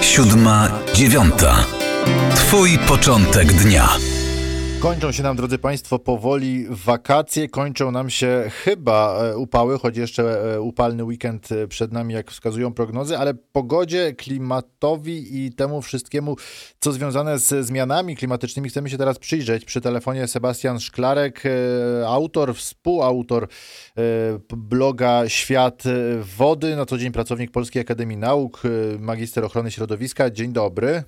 siódma, dziewiąta. Twój początek dnia. Kończą się nam, drodzy Państwo, powoli wakacje, kończą nam się chyba e, upały, choć jeszcze e, upalny weekend e, przed nami, jak wskazują prognozy, ale pogodzie, klimatowi i temu wszystkiemu, co związane z zmianami klimatycznymi, chcemy się teraz przyjrzeć. Przy telefonie Sebastian Szklarek, autor, współautor bloga Świat Wody, na co dzień pracownik Polskiej Akademii Nauk, magister ochrony środowiska. Dzień dobry.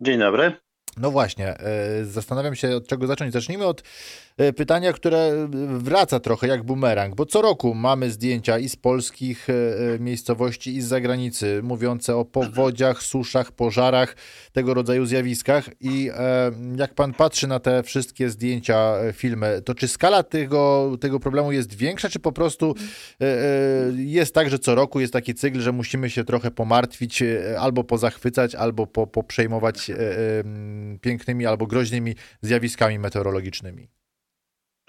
Dzień dobry. No właśnie, e, zastanawiam się od czego zacząć. Zacznijmy od e, pytania, które wraca trochę jak bumerang, bo co roku mamy zdjęcia i z polskich e, miejscowości, i z zagranicy, mówiące o powodziach, suszach, pożarach, tego rodzaju zjawiskach. I jak pan patrzy na te wszystkie zdjęcia, filmy, to czy skala tego, tego problemu jest większa, czy po prostu jest tak, że co roku jest taki cykl, że musimy się trochę pomartwić, albo pozachwycać, albo po, poprzejmować pięknymi albo groźnymi zjawiskami meteorologicznymi.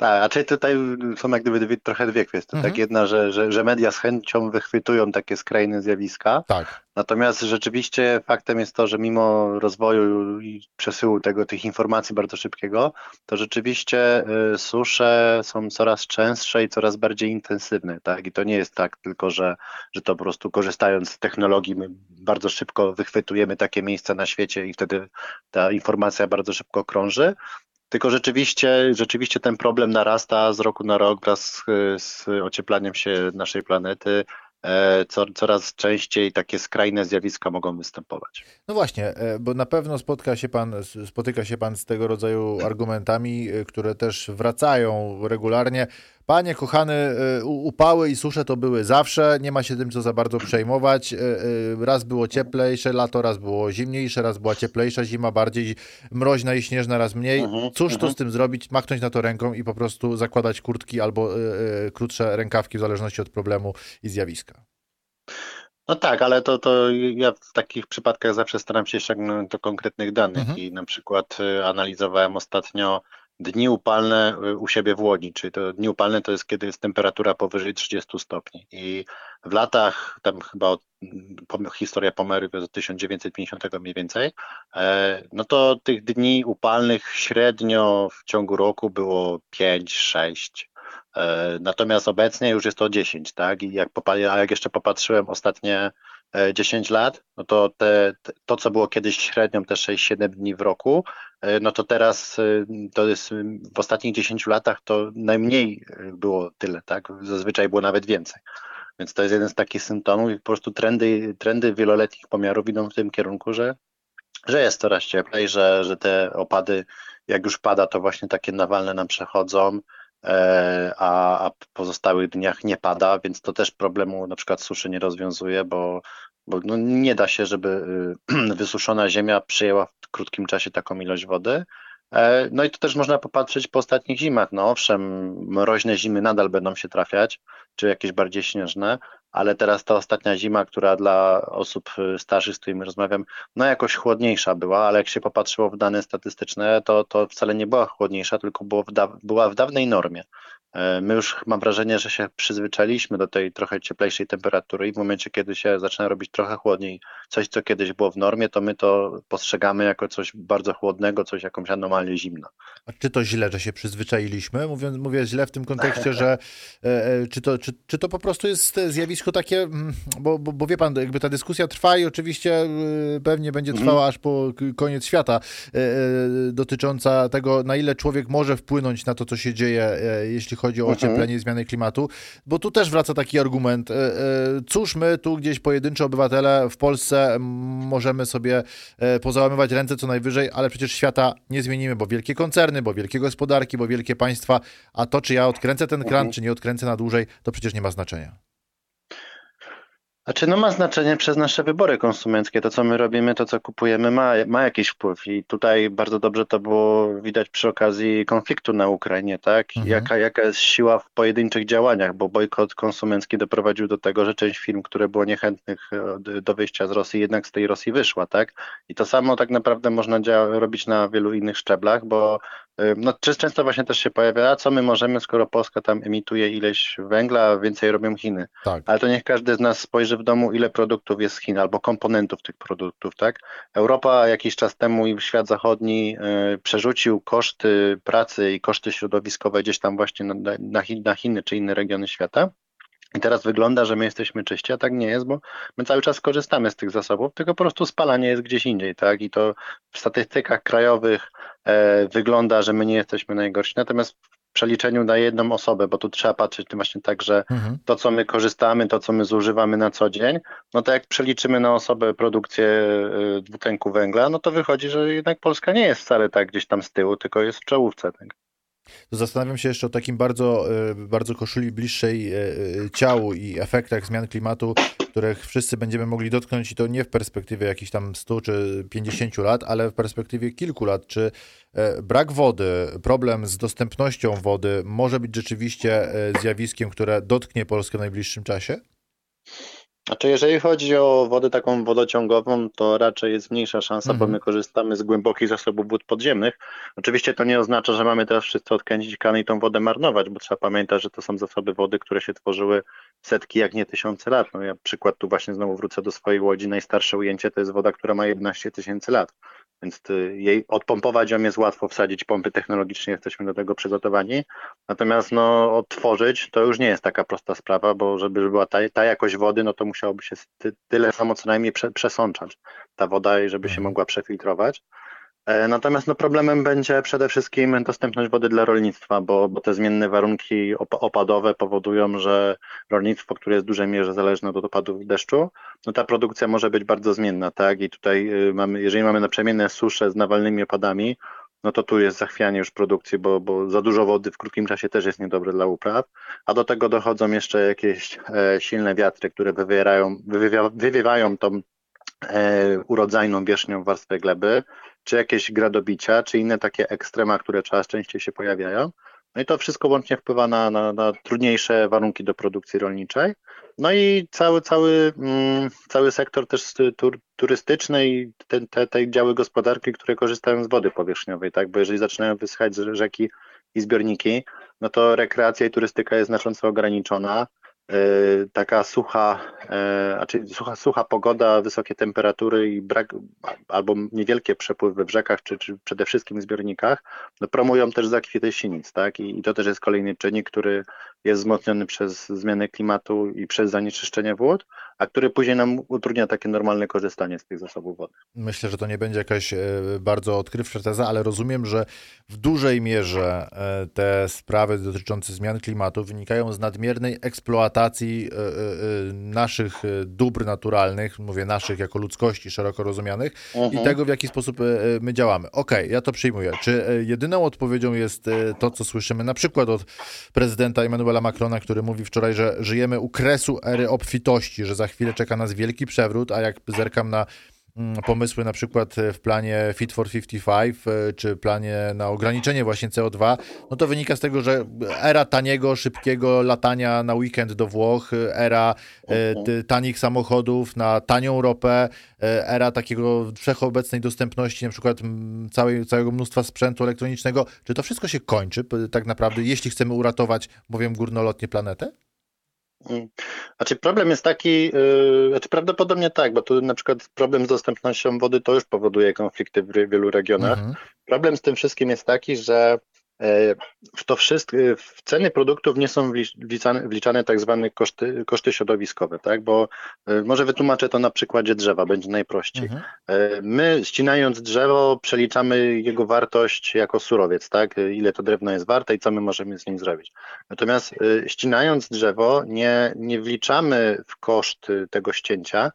Tak, czyli tutaj są jak gdyby dwie, trochę dwie kwestie. Tak, mhm. Tak, jedna, że, że, że media z chęcią wychwytują takie skrajne zjawiska. Tak. Natomiast rzeczywiście faktem jest to, że mimo rozwoju i przesyłu tego, tych informacji bardzo szybkiego, to rzeczywiście y, susze są coraz częstsze i coraz bardziej intensywne. Tak? I to nie jest tak tylko, że, że to po prostu korzystając z technologii my bardzo szybko wychwytujemy takie miejsca na świecie i wtedy ta informacja bardzo szybko krąży, tylko rzeczywiście, rzeczywiście ten problem narasta z roku na rok wraz z, z ocieplaniem się naszej planety. E, co, coraz częściej takie skrajne zjawiska mogą występować. No właśnie, e, bo na pewno spotka się pan, spotyka się pan z tego rodzaju argumentami, e, które też wracają regularnie. Panie kochany, upały i susze to były zawsze, nie ma się tym co za bardzo przejmować. Raz było cieplejsze lato, raz było zimniejsze, raz była cieplejsza zima, bardziej mroźna i śnieżna, raz mniej. Mhm, Cóż to mhm. z tym zrobić? Machnąć na to ręką i po prostu zakładać kurtki albo krótsze rękawki w zależności od problemu i zjawiska. No tak, ale to, to ja w takich przypadkach zawsze staram się sięgnąć do konkretnych danych mhm. i na przykład analizowałem ostatnio dni upalne y, u siebie w Łodzi, czyli to dni upalne to jest kiedy jest temperatura powyżej 30 stopni i w latach, tam chyba od, historia Pomery od 1950 mniej więcej, e, no to tych dni upalnych średnio w ciągu roku było 5, 6, E, natomiast obecnie już jest to 10, tak? I jak, jak jeszcze popatrzyłem ostatnie 10 e, lat, no to te, to, co było kiedyś średnią te 6-7 dni w roku, e, no to teraz to jest w ostatnich 10 latach to najmniej było tyle, tak? Zazwyczaj było nawet więcej. Więc to jest jeden z takich symptomów i po prostu trendy, trendy wieloletnich pomiarów idą w tym kierunku, że, że jest coraz cieplej, że, że te opady, jak już pada, to właśnie takie nawalne nam przechodzą, E, a, a pozostałych dniach nie pada, więc to też problemu na przykład suszy nie rozwiązuje, bo, bo no nie da się, żeby y, wysuszona ziemia przyjęła w krótkim czasie taką ilość wody. E, no i to też można popatrzeć po ostatnich zimach. No owszem, mroźne zimy nadal będą się trafiać, czy jakieś bardziej śnieżne, ale teraz ta ostatnia zima, która dla osób y, starszych, z którymi rozmawiam, no jakoś chłodniejsza była, ale jak się popatrzyło w dane statystyczne, to, to wcale nie była chłodniejsza, tylko było w była w dawnej normie. E, my już mam wrażenie, że się przyzwyczailiśmy do tej trochę cieplejszej temperatury i w momencie, kiedy się zaczyna robić trochę chłodniej, coś, co kiedyś było w normie, to my to postrzegamy jako coś bardzo chłodnego, coś jakąś anomalię zimno. A czy to źle, że się przyzwyczailiśmy? Mówię, mówię źle w tym kontekście, że e, e, czy, to, czy, czy to po prostu jest zjawisko takie, mm, bo, bo, bo wie pan, jakby ta dyskusja trwa i oczywiście pewnie będzie mhm. trwała aż po koniec świata, dotycząca tego, na ile człowiek może wpłynąć na to, co się dzieje, jeśli chodzi o mhm. ocieplenie i zmiany klimatu, bo tu też wraca taki argument, e, e, cóż my tu gdzieś pojedynczy obywatele w Polsce możemy sobie e, pozałamywać ręce co najwyżej, ale przecież świata nie zmienimy, bo wielkie koncerny, bo wielkie gospodarki, bo wielkie państwa, a to czy ja odkręcę ten kran, czy nie odkręcę na dłużej, to przecież nie ma znaczenia. Znaczy, no ma znaczenie przez nasze wybory konsumenckie. To, co my robimy, to, co kupujemy, ma, ma jakiś wpływ. I tutaj bardzo dobrze to było widać przy okazji konfliktu na Ukrainie, tak? Mhm. Jaka, jaka jest siła w pojedynczych działaniach, bo bojkot konsumencki doprowadził do tego, że część firm, które było niechętnych e, do wyjścia z Rosji, jednak z tej Rosji wyszła, tak? I to samo tak naprawdę można robić na wielu innych szczeblach, bo no, często właśnie też się pojawia, a co my możemy, skoro Polska tam emituje ileś węgla, a więcej robią Chiny. Tak. Ale to niech każdy z nas spojrzy w domu, ile produktów jest z Chin albo komponentów tych produktów, tak? Europa jakiś czas temu i świat zachodni y, przerzucił koszty pracy i koszty środowiskowe gdzieś tam właśnie na, na, na Chiny czy inne regiony świata. I teraz wygląda, że my jesteśmy czyści, a tak nie jest, bo my cały czas korzystamy z tych zasobów, tylko po prostu spalanie jest gdzieś indziej, tak? I to w statystykach krajowych e, wygląda, że my nie jesteśmy najgorsi. Natomiast w przeliczeniu na jedną osobę, bo tu trzeba patrzeć tym tak, że mhm. to, co my korzystamy, to, co my zużywamy na co dzień, no to jak przeliczymy na osobę produkcję e, dwutlenku węgla, no to wychodzi, że jednak Polska nie jest wcale tak gdzieś tam z tyłu, tylko jest w czołówce. Tak? Zastanawiam się jeszcze o takim bardzo, e, bardzo koszuli bliższej e, e, ciału i efektach zmian klimatu, których wszyscy będziemy mogli dotknąć i to nie w perspektywie jakichś tam 100 czy 50 lat, ale w perspektywie kilku lat. Czy brak wody, problem z dostępnością wody może być rzeczywiście zjawiskiem, które dotknie Polskę w najbliższym czasie? Znaczy, jeżeli chodzi o wodę taką wodociągową, to raczej jest mniejsza szansa, mhm. bo my korzystamy z głębokich zasobów wód podziemnych. Oczywiście to nie oznacza, że mamy teraz wszyscy odkręcić kany i tą wodę marnować, bo trzeba pamiętać, że to są zasoby wody, które się tworzyły setki, jak nie tysiące lat. No ja przykład tu właśnie znowu wrócę do swojej łodzi. Najstarsze ujęcie to jest woda, która ma 11 tysięcy lat. Więc jej odpompować ją jest łatwo, wsadzić pompy technologicznie, jesteśmy do tego przygotowani. Natomiast no, odtworzyć to już nie jest taka prosta sprawa, bo żeby była ta, ta jakość wody, no to musiałoby się ty, tyle samo co najmniej prze, przesączać ta woda i żeby się mhm. mogła przefiltrować. E, natomiast no, problemem będzie przede wszystkim dostępność wody dla rolnictwa, bo, bo te zmienne warunki opadowe powodują, że rolnictwo, które jest w dużej mierze zależne od opadów deszczu, no ta produkcja może być bardzo zmienna, tak? I tutaj y, mamy, jeżeli mamy naprzemienne susze z nawalnymi opadami, no to tu jest zachwianie już produkcji, bo, bo za dużo wody w krótkim czasie też jest niedobre dla upraw, a do tego dochodzą jeszcze jakieś e, silne wiatry, które wywierają, wywiewa, wywiewają tą e, urodzajną wierzchnią warstwę gleby, czy jakieś gradobicia, czy inne takie ekstrema, które coraz częściej się pojawiają. No i to wszystko łącznie wpływa na, na, na trudniejsze warunki do produkcji rolniczej. No i cały, cały, mm, cały sektor też tur, turystyczny i te, te, te działy gospodarki, które korzystają z wody powierzchniowej, tak? Bo jeżeli zaczynają wysychać rzeki i zbiorniki, no to rekreacja i turystyka jest znacząco ograniczona. E, taka sucha, znaczy sucha, sucha pogoda, wysokie temperatury i brak albo niewielkie przepływy w rzekach, czy, czy przede wszystkim w zbiornikach, no promują też zakwity sinic, tak? I, I, to też jest kolejny czynnik, który jest wzmocniony przez zmianę klimatu i przez zanieczyszczenie wód, a który później nam utrudnia takie normalne korzystanie z tych zasobów wody. Myślę, że to nie będzie jakaś e, bardzo odkrywcza teza, ale rozumiem, że w dużej mierze te sprawy dotyczące zmian klimatu wynikają z nadmiernej eksploatacji e, e, e, naszych dóbr naturalnych, mówię naszych jako ludzkości szeroko rozumianych mhm. i tego, w jaki sposób my działamy. Okej, okay, ja to przyjmuję. Czy jedyną odpowiedzią jest to, co słyszymy na przykład od prezydenta Emmanuela Macrona, który mówi wczoraj, że żyjemy u kresu ery obfitości, że za chwilę czeka nas wielki przewrót, a jak zerkam na Mm, pomysły na przykład w planie Fit for 55, e, czy planie na ograniczenie właśnie CO2, no to wynika z tego, że era taniego, szybkiego latania na weekend do Włoch, era e, tanich samochodów na tanią ropę, e, era takiego wszechobecnej dostępności na przykład całej, całego mnóstwa sprzętu elektronicznego, czy to wszystko się kończy tak naprawdę, jeśli chcemy uratować, powiem górnolotnie, planetę? Mm. Znaczy problem jest taki, yy, znaczy prawdopodobnie tak, bo tu na przykład problem z dostępnością wody to już powoduje konflikty w wielu regionach. Mhm. Problem z tym wszystkim jest taki, że to wszystko, w ceny produktów nie są wliczane, wliczane tak zwane koszty, koszty środowiskowe, tak? Bo e, może wytłumaczę to na przykładzie drzewa, będzie najprościej. Mhm. E, my ścinając drzewo przeliczamy jego wartość jako surowiec, tak? Ile to drewno jest warte i co my możemy z nim zrobić. Natomiast ścinając drzewo nie, nie wliczamy w koszt tego ścięcia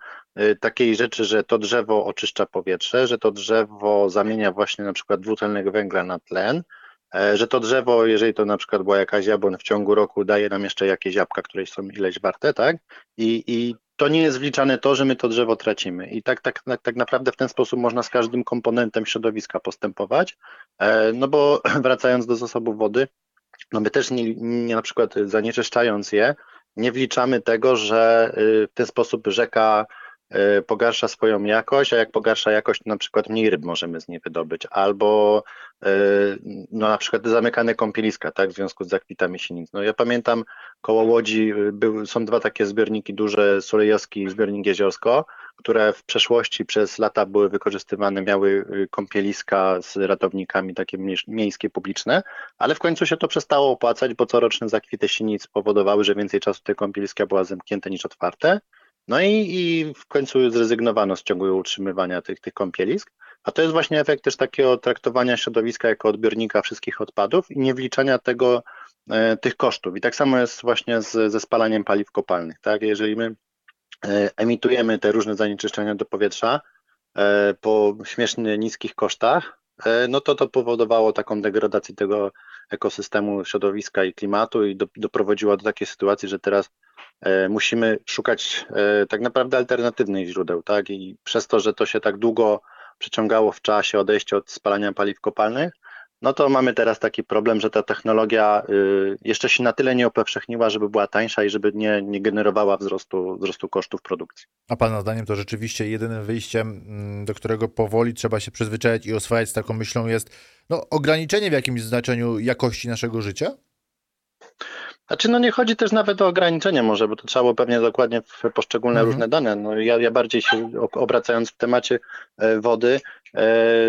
takiej rzeczy, że to drzewo oczyszcza powietrze, że to drzewo zamienia właśnie na przykład dwutlennego węgla na tlen, E, że to drzewo, jeżeli to na przykład była jakaś jabłon w ciągu roku, daje nam jeszcze jakieś jabłka, które są ileś warte, tak? I, i to nie jest wliczane to, że my to drzewo tracimy. I tak, tak, tak, tak naprawdę w ten sposób można z każdym komponentem środowiska postępować. E, no bo wracając do zasobów wody, no my też nie, nie na przykład zanieczyszczając je, nie wliczamy tego, że y, w ten sposób rzeka e, pogarsza swoją jakość, a jak pogarsza jakość, to na przykład mniej ryb możemy z niej wydobyć, albo e, no na przykład zamykane kąpieliska, tak, w związku z zakwitami sinic. No ja pamiętam koło Łodzi był, są dwa takie zbiorniki duże, Sulejowski i zbiornik Jeziorsko, które w przeszłości przez lata były wykorzystywane, miały kąpieliska z ratownikami takie miejskie, publiczne, ale w końcu się to przestało opłacać, bo coroczne zakwity sinic powodowały, że więcej czasu te kąpieliska była zamknięte niż otwarte. No i, i w końcu zrezygnowano z ciągłego utrzymywania tych, tych kąpielisk. A to jest właśnie efekt też takiego traktowania środowiska jako odbiornika wszystkich odpadów i nie wliczania tego, e, tych kosztów. I tak samo jest właśnie z, ze spalaniem paliw kopalnych. Tak? Jeżeli my e, emitujemy te różne zanieczyszczenia do powietrza e, po śmiesznie niskich kosztach, e, no to to powodowało taką degradację tego ekosystemu środowiska i klimatu i do, doprowadziło do takiej sytuacji, że teraz e, musimy szukać e, tak naprawdę alternatywnych źródeł, tak? I przez to, że to się tak długo przeciągało w czasie odejście od spalania paliw kopalnych, no to mamy teraz taki problem, że ta technologia y, jeszcze się na tyle nie upowszechniła, żeby była tańsza i żeby nie, nie generowała wzrostu, wzrostu kosztów produkcji. A Pana zdaniem to rzeczywiście jedynym wyjściem, mm, do którego powoli trzeba się przyzwyczaić i oswajać z taką myślą jest no, ograniczenie w jakimś znaczeniu jakości naszego życia? Znaczy, no nie chodzi też nawet o ograniczenie może, bo to trzeba było pewnie dokładnie w poszczególne mhm. różne dane. No ja, ja bardziej się obracając w temacie e, wody,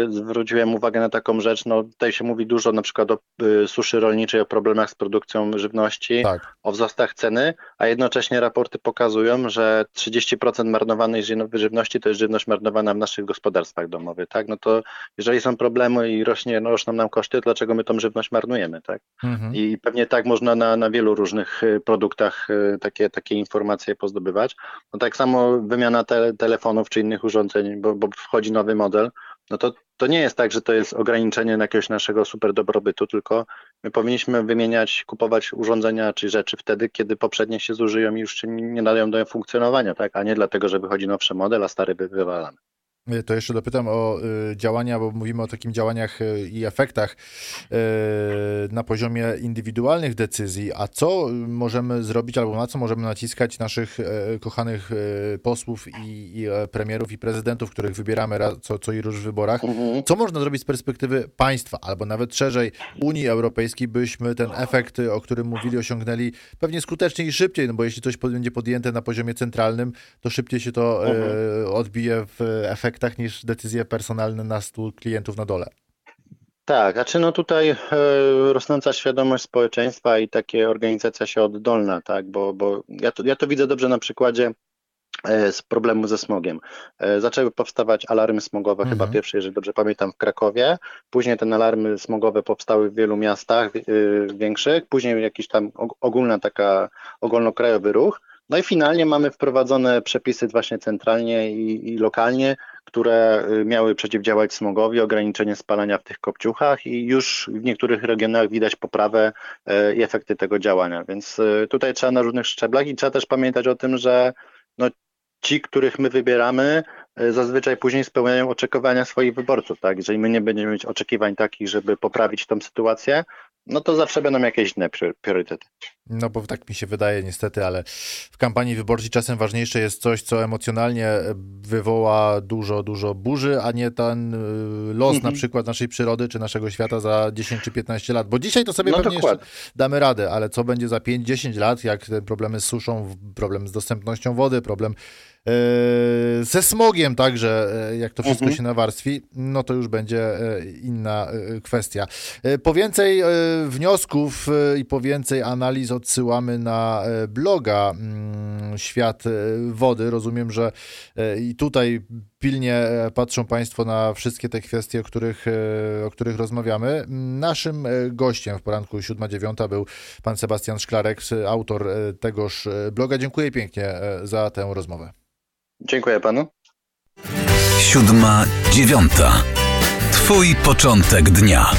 zwróciłem uwagę na taką rzecz, no tutaj się mówi dużo na przykład o y, suszy rolniczej, o problemach z produkcją żywności, tak. o wzrostach ceny, a jednocześnie raporty pokazują, że 30% marnowanej żywności to jest żywność marnowana w naszych gospodarstwach domowych, tak? No to jeżeli są problemy i rośnie, no, rosną nam koszty, to dlaczego my tą żywność marnujemy, tak? Mhm. I pewnie tak można na, na wielu różnych y, produktach y, takie, takie informacje pozdobywać. No tak samo wymiana te, telefonów czy innych urządzeń, bo, bo wchodzi nowy model, no to, to nie jest tak, że to jest ograniczenie jakiegoś naszego super dobrobytu, tylko my powinniśmy wymieniać, kupować urządzenia czy rzeczy wtedy, kiedy poprzednie się zużyją i już się nie nadają do funkcjonowania, tak? a nie dlatego, że wychodzi nowszy model, a stary wywalamy. To jeszcze dopytam o y, działania, bo mówimy o takim działaniach y, i efektach y, na poziomie indywidualnych decyzji. A co możemy zrobić, albo na co możemy naciskać naszych kochanych posłów i, i e, premierów i prezydentów, których wybieramy co, co i róż w wyborach? Mhm. Co można zrobić z perspektywy państwa, albo nawet szerzej Unii Europejskiej, byśmy ten efekt, o którym mówili, osiągnęli pewnie skuteczniej i szybciej, no bo jeśli coś będzie podjęte na poziomie centralnym, to szybciej się to mhm. odbije w efekt efektach niż decyzje personalne na stół klientów na dole. Tak, znaczy no tutaj e, rosnąca świadomość społeczeństwa i takie organizacja się oddolna, tak, bo, bo ja, to, ja to widzę dobrze na przykładzie e, z problemu ze smogiem. E, zaczęły powstawać alarmy smogowe, mhm. chyba pierwsze, jeżeli dobrze pamiętam, w Krakowie. Później te alarmy smogowe powstały w wielu miastach większych. Później jakiś tam ogólna taka, ogólnokrajowy ruch. No i finalnie mamy wprowadzone przepisy właśnie centralnie i, i, lokalnie, które y, miały przeciwdziałać smogowi, ograniczenie spalania w tych kopciuchach i już w niektórych regionach widać poprawę y, i efekty tego działania. Więc y, tutaj trzeba na różnych szczeblach i trzeba też pamiętać o tym, że no, ci, których my wybieramy, zazwyczaj później spełniają oczekiwania swoich wyborców. Tak? Jeżeli my nie będziemy mieć oczekiwań takich, żeby poprawić tą sytuację, no to zawsze będą jakieś inne priorytety. No bo tak mi się wydaje niestety, ale w kampanii wyborczej czasem ważniejsze jest coś, co emocjonalnie wywoła dużo, dużo burzy, a nie ten y, los mhm. na przykład naszej przyrody czy naszego świata za 10 czy 15 lat. Bo dzisiaj to sobie no pewnie damy radę, ale co będzie za 5-10 lat, jak te problemy z suszą, problem z dostępnością wody, problem ze smogiem także, e, jak to wszystko mhm. się nawarstwi, no to już będzie e, inna kwestia. Po więcej wniosków i po więcej analiz odsyłamy na bloga mm, Świat Wody. Rozumiem, że i tutaj pilnie patrzą Państwo na wszystkie te kwestie, o których, o których rozmawiamy. Naszym gościem w poranku 7-9 był pan Sebastian Szklarek, autor tegoż bloga. Dziękuję pięknie za tę rozmowę. Dziękuję panu. Siódma, dziewiąta. Twój początek dnia.